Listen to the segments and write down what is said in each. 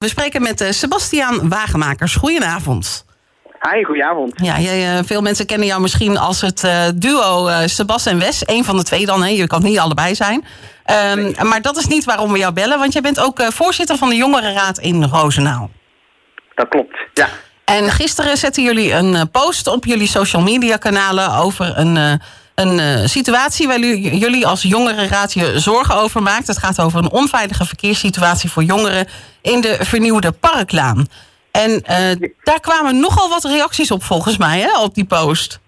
We spreken met uh, Sebastiaan Wagenmakers. Goedenavond. Hi, goedenavond. Ja, jij, uh, veel mensen kennen jou misschien als het uh, duo Sebas en Wes. Eén van de twee dan, hè? je kan niet allebei zijn. Um, maar dat is niet waarom we jou bellen, want jij bent ook voorzitter van de Jongerenraad in Roosendaal. Dat klopt, ja. En gisteren zetten jullie een post op jullie social media kanalen over een een uh, situatie waar jullie als jongerenraad je zorgen over maakt. Het gaat over een onveilige verkeerssituatie voor jongeren in de vernieuwde Parklaan. En uh, daar kwamen nogal wat reacties op volgens mij, hè, op die post.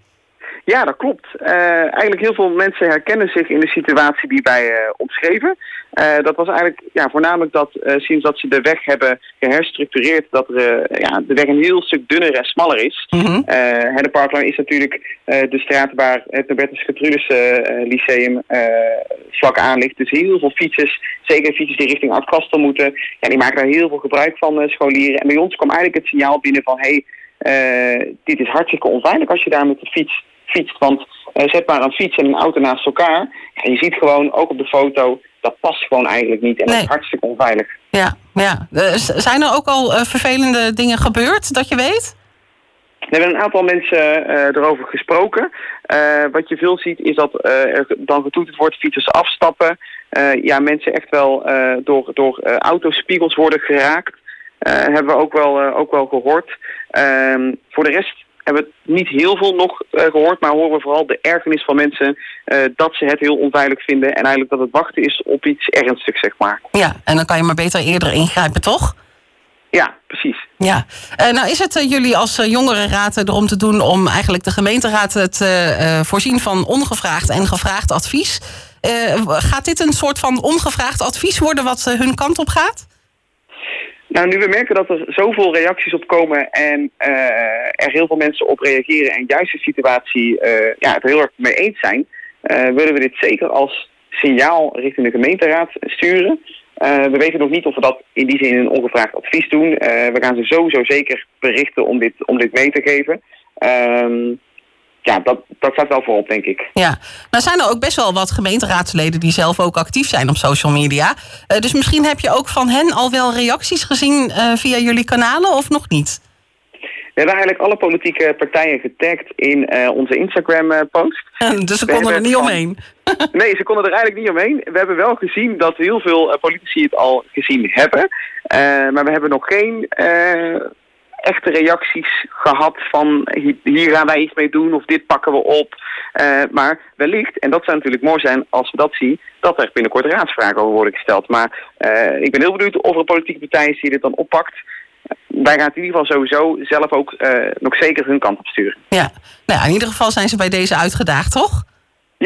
Ja, dat klopt. Uh, eigenlijk heel veel mensen herkennen zich in de situatie die wij uh, omschreven. Uh, dat was eigenlijk ja, voornamelijk dat sinds dat ze de weg hebben geherstructureerd, dat er, ja, de weg een heel stuk dunner en smaller is. Mm -hmm. de Parklaan is natuurlijk de straat waar het Robertus Gertrudis Lyceum vlak aan ligt. Dus heel veel fietsers, zeker fietsers die richting Oud-Kastel moeten, ja, die maken daar heel veel gebruik van, scholieren. En bij ons kwam eigenlijk het signaal binnen van, hé, hey, dit is hartstikke onveilig als je daar met de fiets fietst. Want uh, zet maar een fiets en een auto naast elkaar. En je ziet gewoon, ook op de foto, dat past gewoon eigenlijk niet. En nee. dat is hartstikke onveilig. Ja, ja. Uh, zijn er ook al uh, vervelende dingen gebeurd, dat je weet? We hebben een aantal mensen erover gesproken. wat je veel ziet is dat er dan getoeterd wordt, fietsers afstappen. ja, mensen echt wel door, door autospiegels worden geraakt. hebben we ook wel, ook wel gehoord. Ehm, voor de rest hebben we niet heel veel nog uh, gehoord, maar horen we vooral de ergernis van mensen uh, dat ze het heel onveilig vinden en eigenlijk dat het wachten is op iets ernstigs, zeg maar. Ja, en dan kan je maar beter eerder ingrijpen, toch? Ja, precies. Ja, uh, nou is het jullie als jongerenraad erom te doen om eigenlijk de gemeenteraad te voorzien van ongevraagd en gevraagd advies. gaat dit een soort van ongevraagd advies worden wat hun kant op gaat? Nou, nu we merken dat er zoveel reacties op komen en uh, er heel veel mensen op reageren en juist de situatie uh, ja, het heel erg mee eens zijn, uh, willen we dit zeker als signaal richting de gemeenteraad sturen. we weten nog niet of we dat in die zin een ongevraagd advies doen. we gaan ze sowieso zeker berichten om dit, om dit mee te geven. Ja, dat, dat staat wel voorop, denk ik. Ja, nou zijn er ook best wel wat gemeenteraadsleden die zelf ook actief zijn op social media. Uh, dus misschien heb je ook van hen al wel reacties gezien uh, via jullie kanalen of nog niet? We hebben eigenlijk alle politieke partijen getagd in uh, onze Instagram-post. dus ze konden er niet van... omheen? nee, ze konden er eigenlijk niet omheen. We hebben wel gezien dat heel veel politici het al gezien hebben. maar we hebben nog geen echte reacties gehad van hier gaan wij iets mee doen of dit pakken we op. Uh, maar wellicht, en dat zou natuurlijk mooi zijn als we dat zien, dat er binnenkort raadsvragen over worden gesteld. Maar uh, ik ben heel benieuwd of er politieke partijen die dit dan oppakt. Wij gaan het in ieder geval sowieso zelf ook uh, nog zeker hun kant op sturen. Ja, nou ja, in ieder geval zijn ze bij deze uitgedaagd, toch?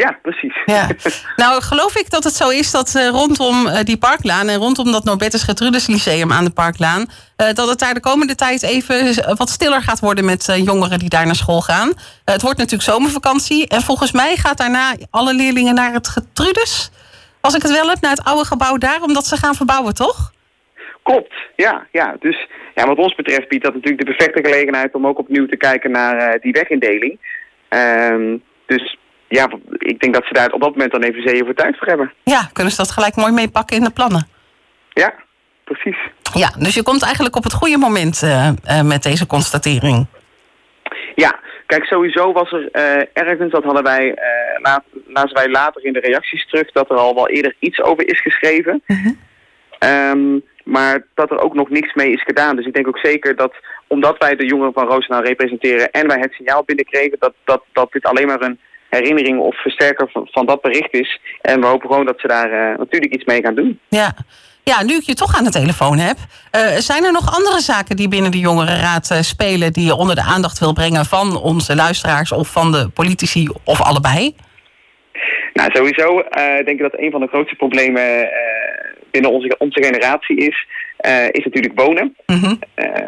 Ja, precies. Ja. Nou, geloof ik dat het zo is dat uh, rondom uh, die parklaan en rondom dat Norbertus Gertrudis Lyceum aan de parklaan, uh, dat het daar de komende tijd even wat stiller gaat worden met jongeren die daar naar school gaan. het wordt natuurlijk zomervakantie en volgens mij gaat daarna alle leerlingen naar het Gertrudis, als ik het wel heb, naar het oude gebouw daar, omdat ze gaan verbouwen, toch? Klopt, ja. ja. Dus ja, wat ons betreft biedt dat natuurlijk de perfecte gelegenheid om ook opnieuw te kijken naar die wegindeling. Ehm, dus ja, ik denk dat ze daar op dat moment dan even zeeën voor tijd voor hebben. Ja, kunnen ze dat gelijk mooi meepakken in de plannen? Ja, precies. Ja, dus je komt eigenlijk op het goede moment uh, uh, met deze constatering. Ja, kijk, sowieso was er uh, ergens, dat hadden wij, laat, lazen wij later in de reacties terug, dat er al wel eerder iets over is geschreven. -huh. Um, maar dat er ook nog niks mee is gedaan. Dus ik denk ook zeker dat, omdat wij de jongeren van Roosendaal representeren en wij het signaal binnenkregen, dat, dat, dat dit alleen maar een herinnering of versterker van, van dat bericht is. En we hopen gewoon dat ze daar uh, natuurlijk iets mee gaan doen. Ja. Ja, nu ik je toch aan de telefoon heb. Uh, zijn er nog andere zaken die binnen de Jongerenraad uh, spelen... die je onder de aandacht wil brengen van onze luisteraars... of van de politici of allebei? Nou, sowieso denk ik dat een van de grootste problemen binnen onze, onze generatie is... Uh, is natuurlijk wonen. Mm -hmm.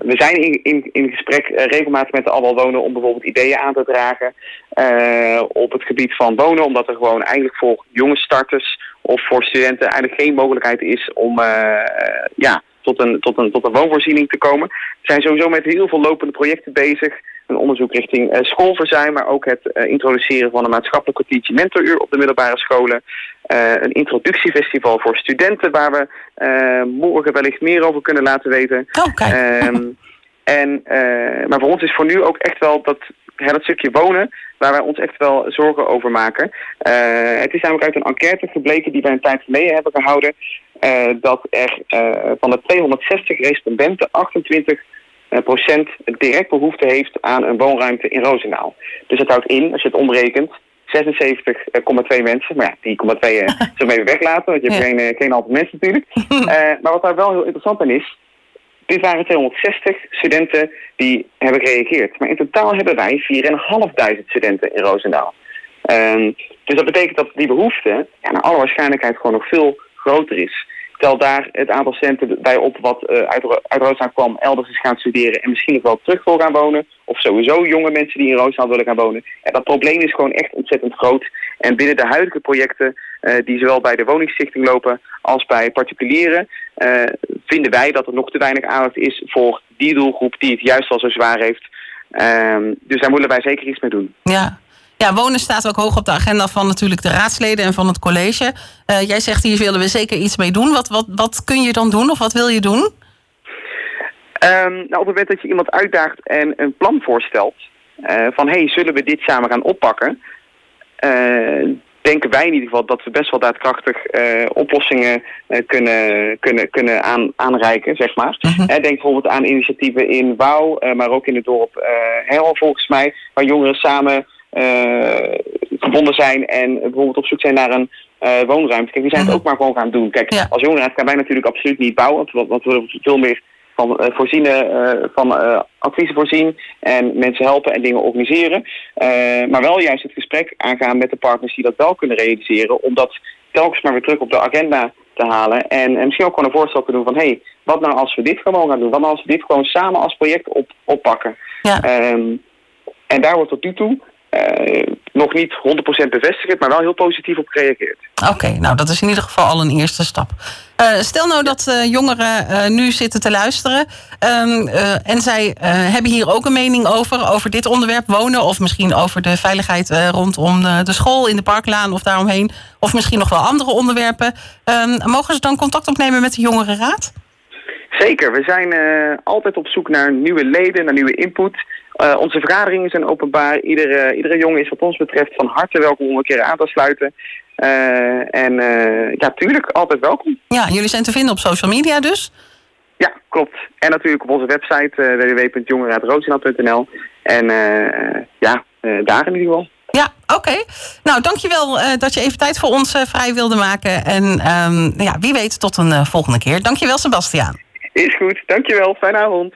We zijn in, in, in gesprek uh, regelmatig met de Allemaal Wonen om bijvoorbeeld ideeën aan te dragen op het gebied van wonen. Omdat er gewoon eigenlijk voor jonge starters of voor studenten eigenlijk geen mogelijkheid is om ja, tot een, tot, een, tot een woonvoorziening te komen. We zijn sowieso met heel veel lopende projecten bezig. Een onderzoek richting uh, schoolverzuim, maar ook het uh, introduceren van een maatschappelijk kwartiertje mentoruur op de middelbare scholen. Uh, een introductiefestival voor studenten waar we morgen wellicht meer over kunnen laten weten. Oh, um, en, maar voor ons is voor nu ook echt wel dat, het stukje wonen waar wij ons echt wel zorgen over maken. het is namelijk uit een enquête gebleken die wij een tijd geleden hebben gehouden. dat er van de 260 respondenten 28 procent direct behoefte heeft aan een woonruimte in Roosendaal. Dus dat houdt in, als je het omrekent, 76,2 mensen. Maar ja, die 0,2 uh, zullen we even weglaten, want je hebt geen, geen aantal mensen natuurlijk. Maar wat daar wel heel interessant aan is, dit waren 260 studenten die hebben gereageerd. Maar in totaal hebben wij 4.500 studenten in Roosendaal. Um, dus dat betekent dat die behoefte ja, naar alle waarschijnlijkheid gewoon nog veel groter is. Tel daar het aantal centen bij op wat uh, uit, Roosendaal kwam, elders is gaan studeren en misschien nog wel terug wil gaan wonen. Of sowieso jonge mensen die in Roosendaal willen gaan wonen. En dat probleem is gewoon echt ontzettend groot. En binnen de huidige projecten uh, die zowel bij de woningstichting lopen als bij particulieren, vinden wij dat er nog te weinig aandacht is voor die doelgroep die het juist al zo zwaar heeft. Um, dus daar moeten wij zeker iets mee doen. Ja. Ja, wonen staat ook hoog op de agenda van natuurlijk de raadsleden en van het college. Uh, jij zegt hier willen we zeker iets mee doen. Wat, wat, wat kun je dan doen of wat wil je doen? Um, nou, op het moment dat je iemand uitdaagt en een plan voorstelt... Uh, van hey, zullen we dit samen gaan oppakken... Uh, denken wij in ieder geval dat we best wel daadkrachtig uh, oplossingen uh, kunnen, kunnen, kunnen aan, aanreiken, zeg maar. Uh -huh. Denk bijvoorbeeld aan initiatieven in Wouw, maar ook in het dorp Herl volgens mij, waar jongeren samen verbonden zijn en bijvoorbeeld op zoek zijn naar een woonruimte. Kijk, die zijn het ook maar gewoon gaan doen. Kijk, ja. als jongeren gaan wij natuurlijk absoluut niet bouwen, want, want we willen veel meer van uh, voorzienen, uh, van uh, adviezen voorzien en mensen helpen en dingen organiseren. maar wel juist het gesprek aangaan met de partners die dat wel kunnen realiseren, om dat telkens maar weer terug op de agenda te halen. En, en misschien ook gewoon een voorstel te doen van, hé, hey, wat nou als we dit gewoon gaan doen? Wat nou als we dit gewoon samen als project op, oppakken? Ja. Um, en daar wordt tot nu toe uh, nog niet 100% bevestigd, maar wel heel positief op gereageerd. Oké, nou dat is in ieder geval al een eerste stap. Uh, stel nou dat uh, jongeren nu zitten te luisteren um, en zij hebben hier ook een mening over, over dit onderwerp wonen of misschien over de veiligheid rondom de school in de parklaan of daaromheen, of misschien nog wel andere onderwerpen. Um, mogen ze dan contact opnemen met de jongerenraad? Zeker, we zijn altijd op zoek naar nieuwe leden, naar nieuwe input. Uh, onze vergaderingen zijn openbaar. Iedere, iedere jongen is wat ons betreft van harte welkom om een keer aan te sluiten. Uh, en ja, tuurlijk, altijd welkom. Ja, jullie zijn te vinden op social media dus? Ja, klopt. En natuurlijk op onze website www.jongerenraadroosendaal.nl. En ja, daar in ieder geval. Ja, oké. Okay. Nou, dankjewel uh, dat je even tijd voor ons uh, vrij wilde maken. En um, ja, wie weet tot een uh, volgende keer. Dankjewel, Sebastiaan. Is goed. Dankjewel. Fijne avond.